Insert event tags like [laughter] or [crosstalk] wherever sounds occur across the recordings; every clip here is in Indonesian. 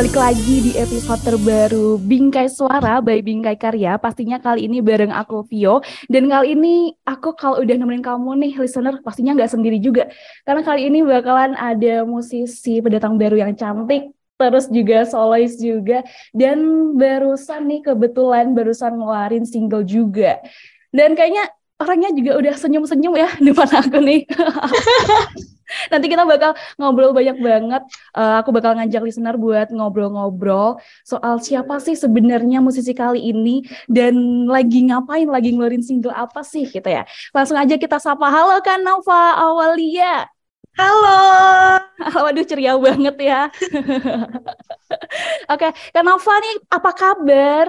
balik lagi di episode terbaru Bingkai Suara by Bingkai Karya. Pastinya kali ini bareng aku Vio. Dan kali ini aku kalau udah nemenin kamu nih listener pastinya nggak sendiri juga. Karena kali ini bakalan ada musisi pendatang baru yang cantik, terus juga solois juga. Dan barusan nih kebetulan barusan ngeluarin single juga. Dan kayaknya orangnya juga udah senyum-senyum ya depan aku nih. [laughs] Nanti kita bakal ngobrol banyak banget. Uh, aku bakal ngajak listener buat ngobrol-ngobrol soal siapa sih sebenarnya musisi kali ini dan lagi ngapain, lagi ngeluarin single apa sih gitu ya. Langsung aja kita sapa. Halo Kak Nova Awalia. Halo. [laughs] Waduh ceria banget ya. [laughs] Oke, okay. Kak Nova nih apa kabar?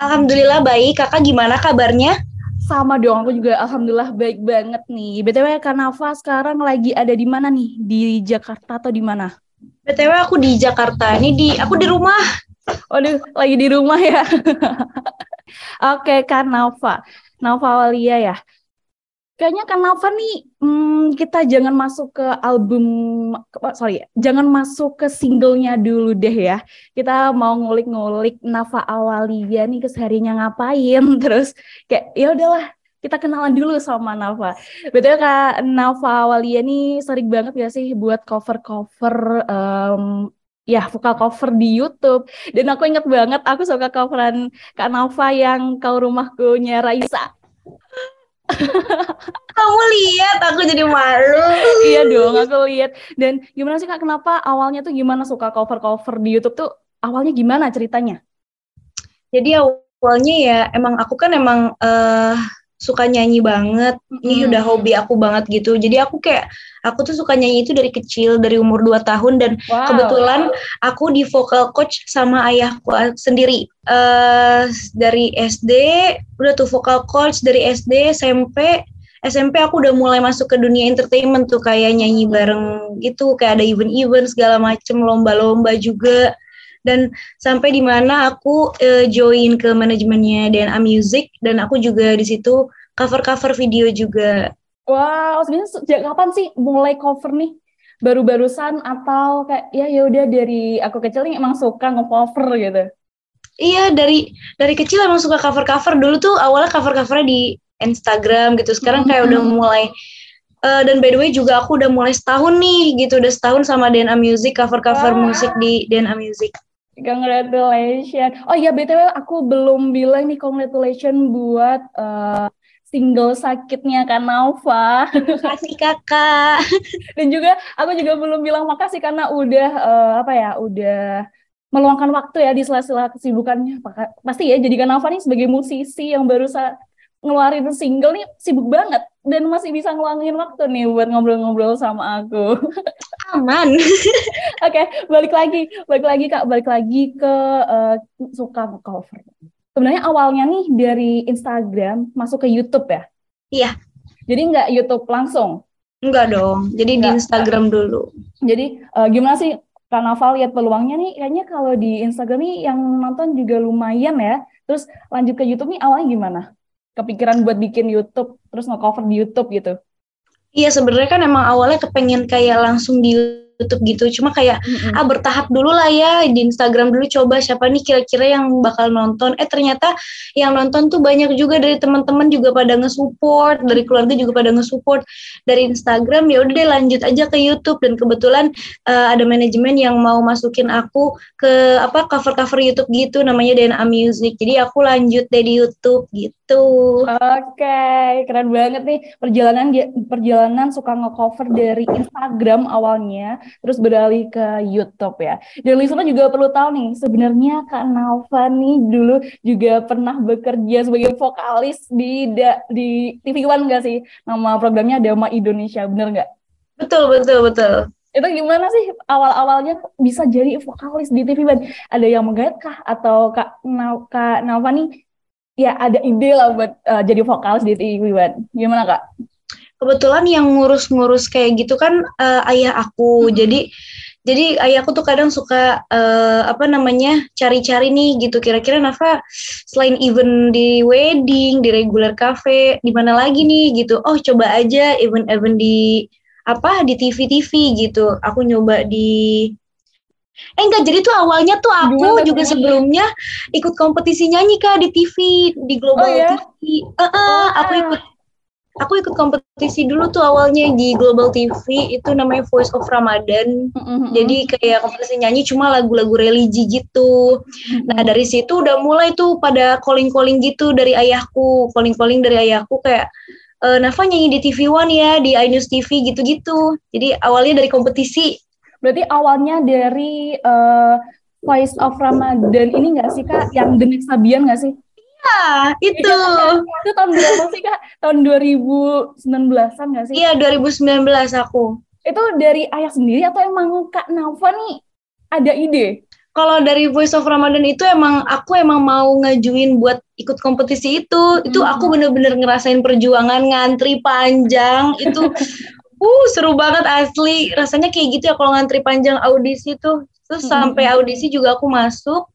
Alhamdulillah baik. Kakak gimana kabarnya? Sama dong, aku juga alhamdulillah baik banget nih. BTW Kak Nafa sekarang lagi ada di mana nih? Di Jakarta atau di mana? BTW aku di Jakarta. Ini di aku di rumah. Waduh, lagi di rumah ya. [laughs] Oke, Kak Nafa. Nafa Walia ya. Kayaknya Kak Nafa nih hmm, kita jangan masuk ke album sorry, jangan masuk ke singlenya dulu deh ya. Kita mau ngulik-ngulik Nafa Awalia nih kesehariannya ngapain, [laughs] terus kayak ya udahlah kita kenalan dulu sama Nafa. Betul Kak Nafa Awalia nih sering banget ya sih buat cover-cover um, ya vokal cover di YouTube dan aku inget banget aku suka coveran Kak Nafa yang kau rumahku nya Raisa [laughs] kamu lihat aku jadi malu. Iya dong aku lihat. Dan gimana sih kak? Kenapa awalnya tuh gimana suka cover cover di YouTube tuh? Awalnya gimana ceritanya? Jadi awalnya ya emang aku kan emang uh, suka nyanyi banget. Ini hmm. udah hobi aku banget gitu. Jadi aku kayak aku tuh suka nyanyi itu dari kecil, dari umur 2 tahun dan wow. kebetulan aku di vocal coach sama ayahku sendiri. Uh, dari SD udah tuh vocal coach dari SD, SMP, SMP aku udah mulai masuk ke dunia entertainment tuh kayak nyanyi bareng gitu, kayak ada event-event segala macem, lomba-lomba juga dan sampai di mana aku uh, join ke manajemennya DNA Music dan aku juga di situ cover-cover video juga. Wow, sebenarnya sejak kapan sih mulai cover nih? Baru-barusan atau kayak ya ya udah dari aku kecil nih emang suka nge-cover gitu. Iya, dari dari kecil emang suka cover-cover. Dulu tuh awalnya cover-covernya di Instagram gitu. Sekarang kayak udah mulai uh, dan by the way juga aku udah mulai setahun nih gitu, udah setahun sama DNA Music cover-cover wow. musik di DNA Music. Congratulations. Oh iya BTW aku belum bilang nih congratulations buat uh, single sakitnya Kak Nova. Makasih kakak. [laughs] Dan juga aku juga belum bilang makasih karena udah uh, apa ya, udah meluangkan waktu ya di sela-sela kesibukannya. Pasti ya jadi Kak Nova nih sebagai musisi yang baru ngeluarin single nih sibuk banget dan masih bisa ngeluangin waktu nih buat ngobrol-ngobrol sama aku. Aman. [laughs] Oke, okay, balik lagi, balik lagi Kak, balik lagi ke uh, suka cover. Sebenarnya awalnya nih dari Instagram masuk ke YouTube ya? Iya. Jadi nggak YouTube langsung? Enggak dong, jadi Enggak. di Instagram dulu. Jadi uh, gimana sih Karnaval lihat peluangnya nih, kayaknya kalau di Instagram nih yang nonton juga lumayan ya. Terus lanjut ke YouTube nih awalnya gimana? Kepikiran buat bikin YouTube terus nge-cover di YouTube gitu? Iya sebenarnya kan emang awalnya kepengen kayak langsung di YouTube gitu. Cuma kayak mm-hmm. ah bertahap dulu lah ya di Instagram dulu coba siapa nih kira-kira yang bakal nonton. Eh ternyata yang nonton tuh banyak juga dari teman-teman juga pada nge-support dari keluarga juga pada nge-support. Dari Instagram ya udah deh lanjut aja ke YouTube. Dan kebetulan uh, ada manajemen yang mau masukin aku ke apa cover-cover YouTube gitu namanya DNA Music. Jadi aku lanjut deh di YouTube gitu. Oke okay, keren banget nih. Perjalanan perjalanan suka nge-cover dari Instagram awalnya terus beralih ke YouTube ya. Dan listener juga perlu tahu nih, sebenarnya Kak Nova nih dulu juga pernah bekerja sebagai vokalis di da, di TV One nggak sih? Nama programnya Dama Indonesia, bener nggak? Betul, betul, betul. Itu gimana sih awal-awalnya bisa jadi vokalis di TV One? Ada yang menggait kah? Atau Kak, Kak Nova nih ya ada ide lah buat uh, jadi vokalis di TV One? Gimana Kak? Kebetulan yang ngurus-ngurus kayak gitu kan uh, ayah aku hmm. jadi jadi ayahku tuh kadang suka uh, apa namanya cari-cari nih gitu kira-kira Nafa selain event di wedding di regular cafe di mana lagi nih gitu oh coba aja event-event di apa di TV-TV gitu aku nyoba di Eh enggak, jadi tuh awalnya tuh aku Gimana juga sebelumnya ikut kompetisi nyanyi Kak di TV, di Global Oh, ya? TV. Eh, eh, aku Wah. ikut aku ikut kompetisi dulu tuh awalnya di Global TV itu namanya Voice of Ramadan. Mm-mm. Jadi kayak kompetisi nyanyi cuma lagu-lagu religi gitu. Nah dari situ udah mulai tuh pada calling-calling gitu dari ayahku, calling-calling dari ayahku kayak e, Nafa nyanyi di TV One ya, di iNews TV gitu-gitu. Jadi awalnya dari kompetisi. Berarti awalnya dari eh, Voice of Ramadan ini nggak sih kak? Yang The Next Sabian nggak sih? Ah, itu. Itu tahun berapa sih kak? Tahun 2019-an nggak sih? Iya 2019 aku. Itu dari ayah sendiri atau emang kak Nafa nih ada ide? Kalau dari Voice of Ramadan itu emang aku emang mau ngajuin buat ikut kompetisi itu. Itu Hmm. aku bener-bener ngerasain perjuangan ngantri panjang itu. [laughs] uh seru banget asli. Rasanya kayak gitu ya kalau ngantri panjang audisi tuh. Terus Hmm. sampai audisi juga aku masuk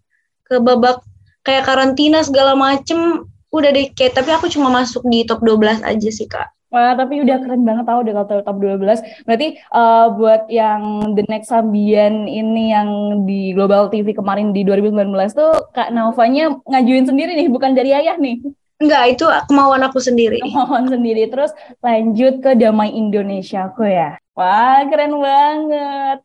ke babak kayak karantina segala macem. Udah deh kayak tapi aku cuma masuk di top 12 aja sih kak. Wah, tapi udah keren banget tau udah kalau top 12. Berarti eh, buat yang The Next Sabian ini yang di Global TV kemarin di 2019 tuh Kak Naufanya ngajuin sendiri nih, bukan dari ayah nih. Enggak, itu kemauan aku sendiri. Mohon sendiri. Terus lanjut ke Damai Indonesia aku ya. Wah, keren banget.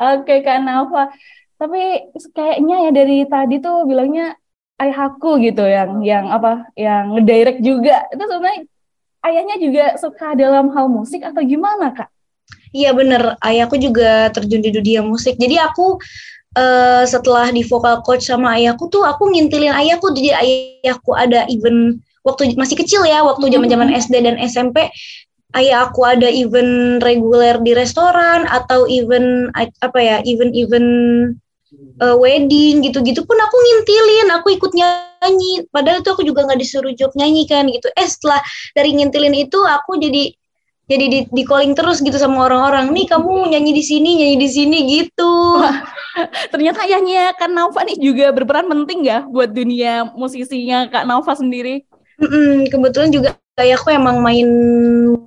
Oke, Kak Nafa. Tapi kayaknya ya dari tadi tuh bilangnya ayahku gitu yang yang apa? Yang ngedirect juga. Itu sebenarnya ayahnya juga suka dalam hal musik atau gimana, Kak? Iya bener, ayahku juga terjun di dunia musik. Jadi aku eh, setelah di vokal coach sama ayahku tuh aku ngintilin ayahku. Jadi ayahku ada event waktu masih kecil ya, waktu zaman-zaman SD dan SMP. Ayah aku ada event reguler di restoran atau event apa ya, event-event eh, wedding gitu-gitu pun aku ngintilin, aku ikut nyanyi. Padahal itu aku juga nggak disuruh job nyanyi kan gitu. Eh setelah dari ngintilin itu aku jadi jadi di, di calling terus gitu sama orang-orang nih kamu nyanyi di sini nyanyi di sini gitu [laughs] Ternyata ayahnya Kak Nafa nih juga berperan penting ya buat dunia musisinya Kak Nafa sendiri. Mm-mm, kebetulan juga ayahku emang main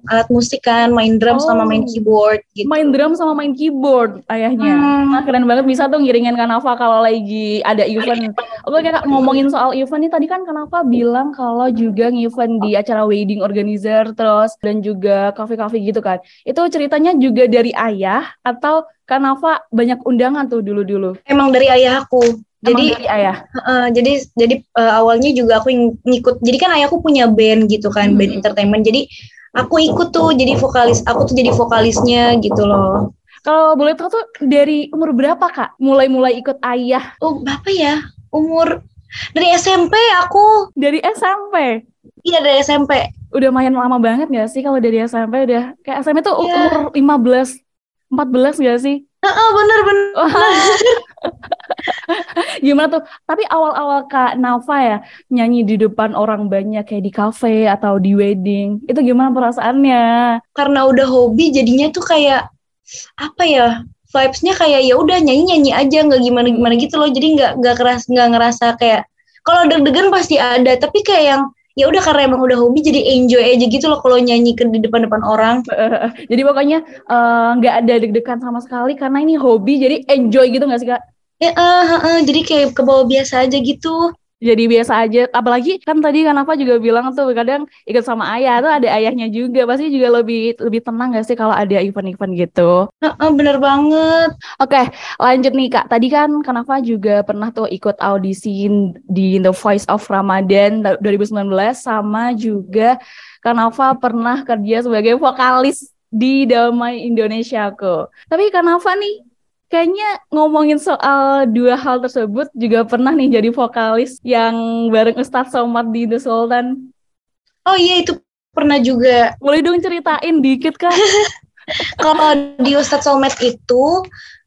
alat musik kan main drum sama Oh. main keyboard gitu Main drum sama main keyboard ayahnya. Hmm. Nah, keren banget bisa tuh ngiringin Kanafa kalau lagi ada event. Oke, kayak ngomongin soal event nih tadi kan Kanafa bilang kalau juga event di acara wedding organizer terus dan juga kafe-kafe gitu kan. Itu ceritanya juga dari ayah atau Kanafa banyak undangan tuh dulu-dulu. emang dari ayahku Emang jadi dari ayah. eh, jadi jadi eh, awalnya juga aku ng- ngikut jadi kan ayahku punya band gitu kan Hmm. band entertainment jadi aku ikut tuh jadi vokalis aku tuh jadi vokalisnya gitu loh Kalau boleh tahu tuh dari umur berapa Kak? Mulai-mulai ikut ayah oh berapa ya umur dari SMP aku dari SMP. iya dari SMP Udah main lama banget gak sih kalau dari SMP udah kayak SMP tuh Iya. umur 15 14 gak sih? oh bener bener Wah. [laughs] Gimana tuh? Tapi awal-awal Kak Nafa ya nyanyi di depan orang banyak kayak di kafe atau di wedding. Itu gimana perasaannya? karena udah hobi jadinya tuh kayak apa ya vibesnya kayak ya udah nyanyi nyanyi aja nggak gimana gimana gitu loh jadi nggak nggak keras nggak ngerasa kayak kalau deg-degan pasti ada tapi kayak yang ya udah karena emang udah hobi jadi enjoy aja gitu loh kalau nyanyi ke di depan-depan orang [laughs] Jadi pokoknya eh, nggak ada deg-degan sama sekali karena ini hobi jadi enjoy gitu nggak sih Kak? Ya eh, eh, eh, jadi kayak ke bawah biasa aja gitu Jadi biasa aja. Apalagi kan tadi kan apa juga bilang tuh kadang ikut sama ayah tuh ada ayahnya juga. Pasti juga lebih lebih tenang gak sih kalau ada event-event gitu. Eh, bener banget Oke, lanjut nih Kak. Tadi kan kenapa juga pernah tuh ikut audisi di The Voice of Ramadan 2019 sama juga Kanafa pernah kerja sebagai vokalis di Damai Indonesiaku. Tapi Kanafa nih kayaknya ngomongin soal dua hal tersebut juga pernah nih jadi vokalis yang bareng Ustadz Somad di The Sultan. oh iya itu pernah juga Boleh dong ceritain dikit Kak? [laughs] kalau di Ustadz Solmed itu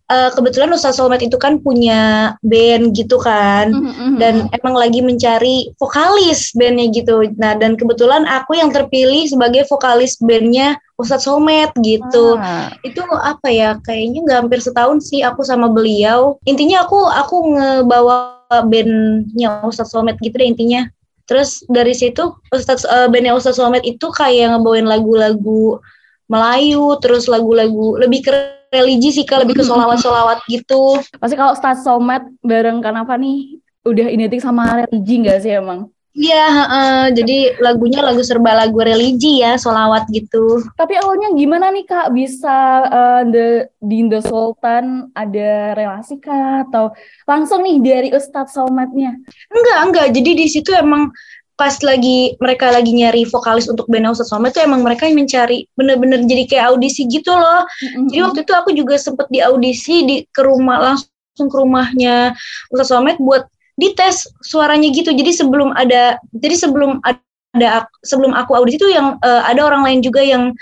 eh, kebetulan Ustadz Solmed itu kan punya band gitu kan dan emang lagi mencari vokalis bandnya gitu. Nah dan kebetulan aku yang terpilih sebagai vokalis bandnya Ustadz Somet gitu. Ah. Itu apa ya? Kayaknya nggak hampir setahun sih aku sama beliau. Intinya aku aku ngebawa bandnya Ustadz Somet gitu deh intinya. Terus dari situ Ustadz eh, bandnya Ustadz Somet itu kayak ngebawain lagu-lagu Melayu, terus lagu-lagu lebih ke religi sih kak. Lebih ke solawat-solawat gitu. Pasti kalau start soulmate bareng kenapa nih udah identik sama religi nggak sih emang? Iya, uh, jadi lagunya lagu serba lagu religi ya, solawat gitu. Tapi awalnya gimana nih kak? Bisa uh, the, di The Sultan ada relasi kak atau langsung nih dari Ustadz Soulmate-nya? Enggak, enggak. Jadi di situ emang pas lagi mereka lagi nyari vokalis untuk band Soulmate itu emang mereka yang mencari bener-bener jadi kayak audisi gitu loh. Mm-hmm. Jadi waktu itu aku juga sempet di audisi di ke rumah langsung ke rumahnya Ustadz Soulmate buat dites suaranya gitu. Jadi sebelum ada jadi sebelum ada sebelum aku audisi itu yang uh, ada orang lain juga yang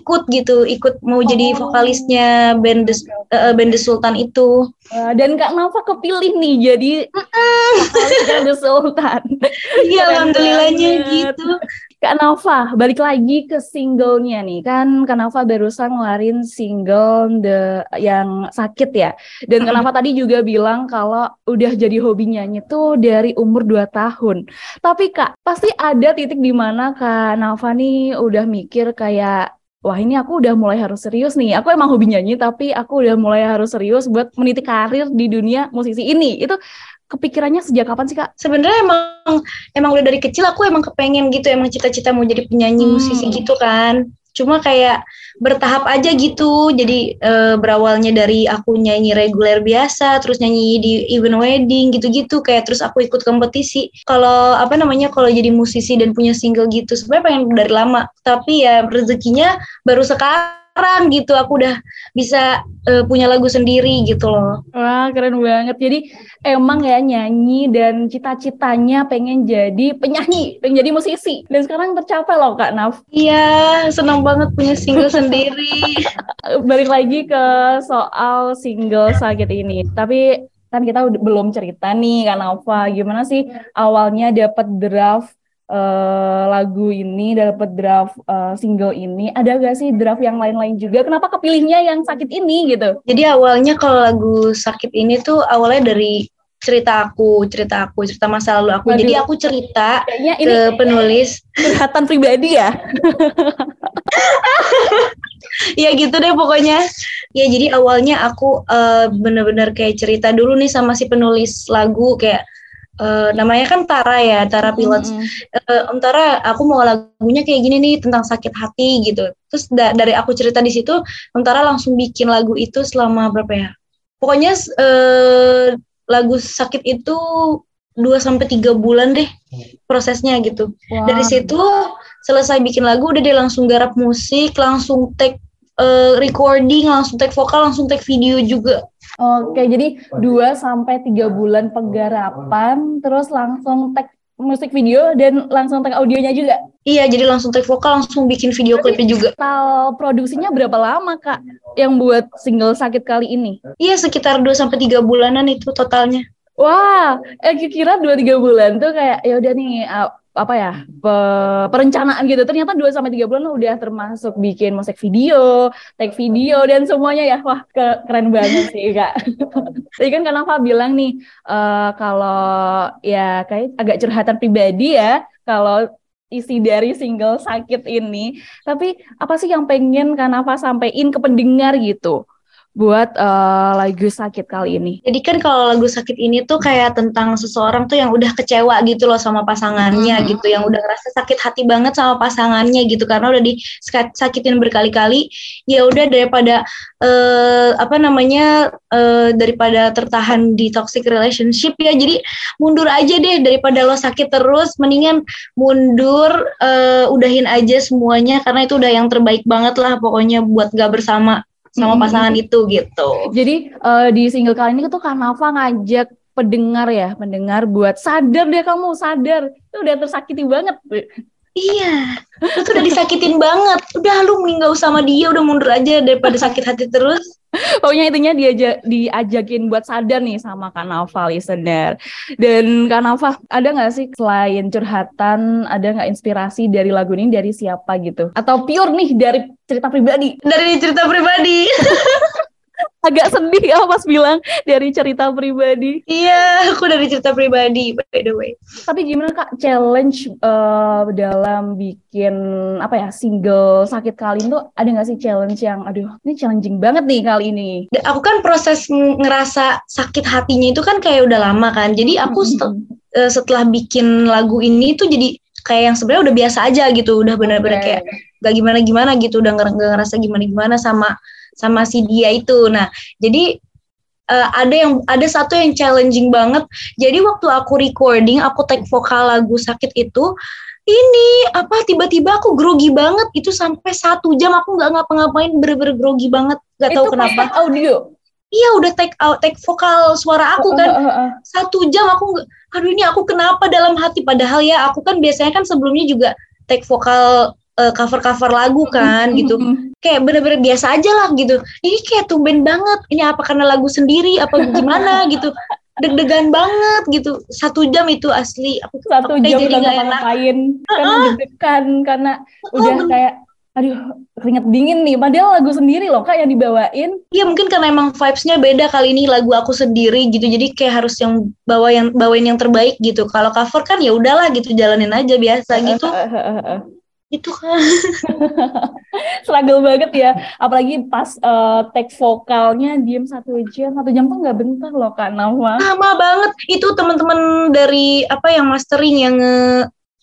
ikut gitu, ikut mau oh. jadi vokalisnya band The, uh, band The Sultan itu. Uh, dan Kak Nova kepilih nih jadi vokalisnya The Sultan. Iya, alhamdulillahnya gitu. Kak Nova, balik lagi ke singlenya nih. Kan Kak Nova barusan ngeluarin single the yang sakit ya. Dan Kak Nova tadi juga bilang kalau udah jadi hobi nyanyi tuh dari umur 2 tahun. Tapi Kak, pasti ada titik di mana Kak Nova nih udah mikir kayak wah ini aku udah mulai harus serius nih. Aku emang hobi nyanyi tapi aku udah mulai harus serius buat meniti karir di dunia musisi ini. Itu kepikirannya sejak kapan sih kak? Sebenarnya emang emang udah dari kecil aku emang kepengen gitu emang cita-cita mau jadi penyanyi hmm. musisi gitu kan. Cuma kayak bertahap aja gitu. Jadi e, berawalnya dari aku nyanyi reguler biasa, terus nyanyi di event wedding gitu-gitu. Kayak terus aku ikut kompetisi. Kalau apa namanya kalau jadi musisi dan punya single gitu, sebenarnya pengen dari lama. Tapi ya rezekinya baru sekarang sekarang gitu aku udah bisa uh, punya lagu sendiri gitu loh. Wah keren banget. Jadi emang ya nyanyi dan cita-citanya pengen jadi penyanyi, pengen jadi musisi. Dan sekarang tercapai loh Kak Naf. Iya, senang banget punya single [laughs] sendiri. Balik lagi ke soal single sakit ini. Tapi kan kita belum cerita nih Kak Nova, gimana sih awalnya dapat draft uh, lagu ini dapat draft uh, single ini ada gak sih draft yang lain-lain juga? Kenapa kepilihnya yang sakit ini gitu? Jadi awalnya kalau lagu sakit ini tuh awalnya dari cerita aku cerita aku cerita masa lalu aku. Waduh. jadi aku cerita ini ke penulis. Curhatan pribadi ya? [laughs] Ya gitu deh pokoknya. Ya jadi awalnya aku uh, bener-bener kayak cerita dulu nih sama si penulis lagu kayak uh, namanya kan Tara ya, Tara Pilots. Mm -hmm. uh, Om Tara, aku mau lagunya kayak gini nih tentang sakit hati gitu. Terus da dari aku cerita di situ, Om Tara langsung bikin lagu itu selama berapa ya? Pokoknya uh, lagu sakit itu 2 sampai tiga bulan deh prosesnya gitu. Wow. Dari situ selesai bikin lagu udah dia langsung garap musik, langsung take uh, recording, langsung take vokal, langsung take video juga. Oke, jadi 2 sampai tiga bulan penggarapan, terus langsung tag musik video dan langsung tag audionya juga. Iya, jadi langsung tag vokal, langsung bikin video klipnya juga. Total produksinya berapa lama, Kak, yang buat single Sakit kali ini? Iya, sekitar 2 sampai tiga bulanan itu totalnya. Wah, eh kira 2 3 bulan tuh kayak ya udah nih apa ya pe, perencanaan gitu ternyata 2 sampai tiga bulan udah termasuk bikin musik video, take video dan semuanya ya wah ke, keren banget sih kak. [laughs] Tadi kan kenapa bilang nih uh, kalau ya kayak agak curhatan pribadi ya kalau isi dari single sakit ini. Tapi apa sih yang pengen Kanava sampaikan ke pendengar gitu? Buat uh, lagu sakit kali ini. Jadi kan kalau lagu sakit ini tuh kayak tentang seseorang tuh yang udah kecewa gitu loh sama pasangannya hmm. gitu, yang udah ngerasa sakit hati banget sama pasangannya gitu karena udah disakitin berkali-kali. Ya udah daripada uh, apa namanya uh, daripada tertahan di toxic relationship ya, jadi mundur aja deh daripada lo sakit terus, mendingan mundur, uh, udahin aja semuanya karena itu udah yang terbaik banget lah pokoknya buat gak bersama sama pasangan hmm. itu gitu. Jadi uh, di single kali ini tuh Kanava ngajak pendengar ya, pendengar buat sadar deh kamu, sadar. Itu udah tersakiti banget. Iya, [laughs] lu tuh udah disakitin banget. Udah lu mending usah sama dia, udah mundur aja daripada sakit hati terus. [laughs] Pokoknya intinya dia diajakin buat sadar nih sama Kanava listener. Dan Kanava, ada nggak sih selain curhatan, ada nggak inspirasi dari lagu ini dari siapa gitu? Atau pure nih dari cerita pribadi? Dari cerita pribadi. [laughs] agak sedih ya pas bilang dari cerita pribadi. Iya, aku dari cerita pribadi by the way. Tapi gimana kak challenge uh, dalam bikin apa ya single sakit kali itu ada nggak sih challenge yang aduh ini challenging banget nih kali ini? Aku kan proses ngerasa sakit hatinya itu kan kayak udah lama kan. Jadi aku mm -hmm. setelah bikin lagu ini tuh jadi kayak yang sebenarnya udah biasa aja gitu, udah benar-benar okay. kayak gak gimana gimana gitu, udah nggak ngerasa gimana gimana sama sama si dia itu. Nah, jadi uh, ada yang ada satu yang challenging banget. Jadi waktu aku recording, aku take vokal lagu sakit itu, ini apa tiba-tiba aku grogi banget. Itu sampai satu jam aku nggak ngapa-ngapain bener-bener grogi banget. Nggak tahu kenapa. audio? Iya udah take out take vokal suara aku kan. uh, uh, uh, satu jam aku aduh ini aku kenapa dalam hati? Padahal ya aku kan biasanya kan sebelumnya juga take vokal uh, cover-cover lagu kan gitu. Kayak bener-bener biasa aja lah gitu. Ini kayak tumben banget. Ini apa karena lagu sendiri apa gimana [laughs] gitu. Deg-degan banget gitu. Satu jam itu asli. Aku satu jam jadi gak ngapain. Karena deg-degan karena uh, udah bener. kayak aduh keringet dingin nih padahal lagu sendiri loh kak yang dibawain iya mungkin karena emang vibesnya beda kali ini lagu aku sendiri gitu jadi kayak harus yang bawa yang bawain yang terbaik gitu kalau cover kan ya udahlah gitu jalanin aja biasa gitu itu kan [laughs] struggle banget ya. Apalagi pas uh, take vokalnya diem satu jam satu jam tuh nggak bentar loh kak Nama. Lama banget. Itu teman-teman dari apa yang mastering yang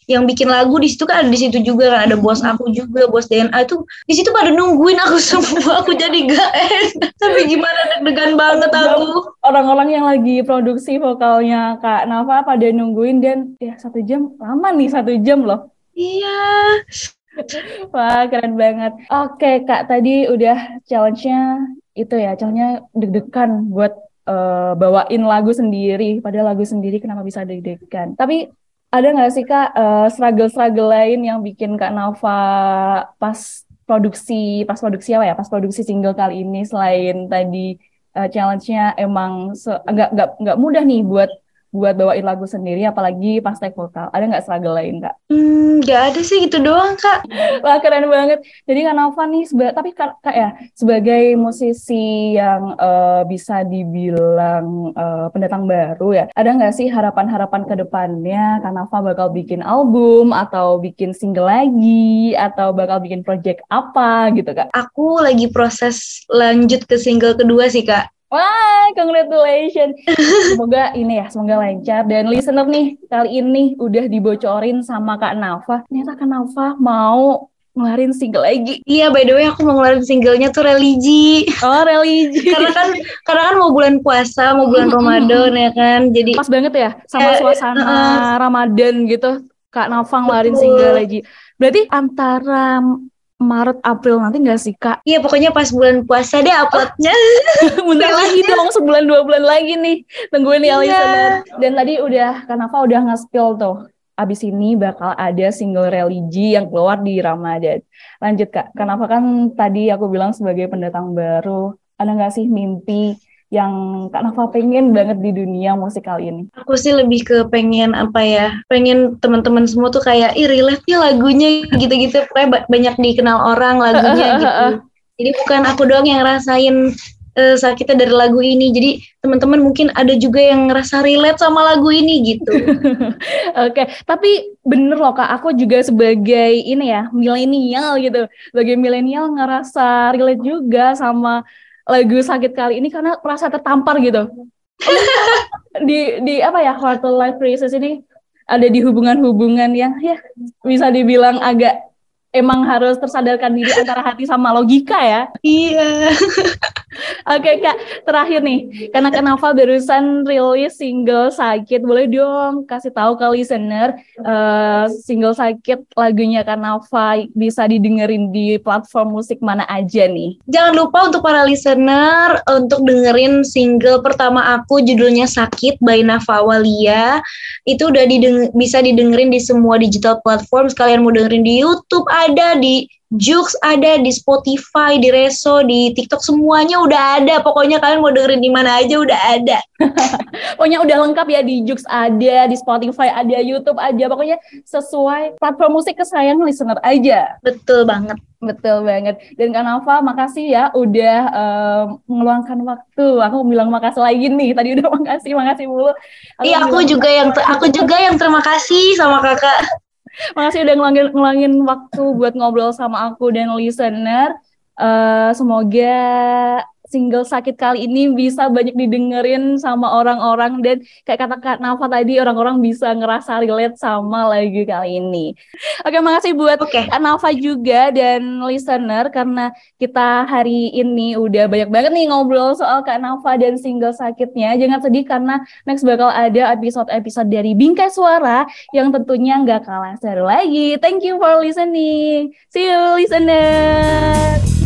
yang bikin lagu di situ kan ada di situ juga kan. Ada bos aku juga bos DNA itu di situ pada nungguin aku [laughs] semua. Aku jadi gak enak. Tapi gimana deg-degan banget aku. orang-orang yang lagi produksi vokalnya kak Nafa pada nungguin dan ya satu jam. Lama nih satu jam loh Iya. Wah, keren banget. Oke, Kak, tadi udah challenge-nya itu ya, challenge-nya deg-degan buat uh, bawain lagu sendiri. Padahal lagu sendiri kenapa bisa deg-degan. Tapi ada nggak sih, Kak, uh, struggle-struggle lain yang bikin Kak Nova pas produksi, pas produksi apa ya, pas produksi single kali ini selain tadi uh, challenge-nya emang nggak nggak nggak mudah nih buat buat bawain lagu sendiri apalagi pas take vokal ada nggak struggle lain kak? Hmm nggak ada sih gitu doang kak. [laughs] Wah keren banget. Jadi kak Nova nih seba tapi kak, kak ya sebagai musisi yang uh, bisa dibilang uh, pendatang baru ya ada nggak sih harapan-harapan ke depannya kak Nova bakal bikin album atau bikin single lagi atau bakal bikin project apa gitu kak? Aku lagi proses lanjut ke single kedua sih kak. Wah, congratulations. Semoga ini ya, semoga lancar. Dan listener nih, kali ini udah dibocorin sama Kak Nafa. Ternyata Kak Nafa mau ngeluarin single lagi. Iya, by the way aku mau ngeluarin singlenya tuh religi. Oh, religi. karena kan karena kan mau bulan puasa, mau bulan Ramadan ya kan. Jadi pas banget ya sama eh, suasana uh, Ramadan gitu. Kak Nafa ngeluarin single lagi. Berarti antara Maret April nanti nggak sih kak? Iya pokoknya pas bulan puasa deh uploadnya. [laughs] Bentar lagi dong sebulan dua bulan lagi nih tungguin nih yeah. Dan tadi udah kenapa udah nge-spill tuh abis ini bakal ada single religi yang keluar di Ramadan. Lanjut kak, kenapa kan tadi aku bilang sebagai pendatang baru, ada nggak sih mimpi yang Kak Nafa pengen banget di dunia musik kali ini? Aku sih lebih ke pengen apa ya, pengen teman-teman semua tuh kayak, ih relate nih lagunya gitu-gitu, pokoknya banyak dikenal orang lagunya [laughs] gitu. Jadi bukan aku doang yang ngerasain uh, sakitnya dari lagu ini. Jadi teman-teman mungkin ada juga yang ngerasa relate sama lagu ini gitu. [laughs] Oke, okay. tapi bener loh kak, aku juga sebagai ini ya milenial gitu, sebagai milenial ngerasa relate juga sama lagu sakit kali ini karena merasa tertampar gitu. [laughs] di di apa ya quarter life crisis ini ada di hubungan-hubungan yang ya bisa dibilang agak emang harus tersadarkan diri antara hati sama logika ya. Iya. [laughs] Oke kak, terakhir nih, karena Kenapa barusan rilis single sakit, boleh dong kasih tahu ke listener uh, single sakit lagunya Kenapa bisa didengerin di platform musik mana aja nih? Jangan lupa untuk para listener untuk dengerin single pertama aku judulnya Sakit by Nafa Walia. Itu udah dideng bisa didengerin di semua digital platform. Sekalian mau dengerin di YouTube ada di Jux ada di Spotify, di Reso, di TikTok semuanya udah ada. Pokoknya kalian mau dengerin di mana aja udah ada. [laughs] Pokoknya udah lengkap ya di Jux ada, di Spotify ada, YouTube aja. Pokoknya sesuai platform musik kesayangan listener aja. Betul banget. Betul banget. Dan Kak Nafa, makasih ya udah um, meluangkan waktu. Aku bilang makasih lagi nih. Tadi udah [laughs] makasih, makasih mulu. Iya, aku juga yang aku juga yang terima kasih sama Kakak. Makasih udah ngelangin, ngelangin waktu buat ngobrol sama aku dan listener. Uh, semoga single sakit kali ini bisa banyak didengerin sama orang-orang dan kayak kata Kak Nafa tadi orang-orang bisa ngerasa relate sama lagu kali ini. Oke, makasih buat okay. Kak Nafa juga dan listener karena kita hari ini udah banyak banget nih ngobrol soal Kak Nafa dan single sakitnya. Jangan sedih karena next bakal ada episode-episode dari Bingkai Suara yang tentunya nggak kalah seru lagi. Thank you for listening. See you listener.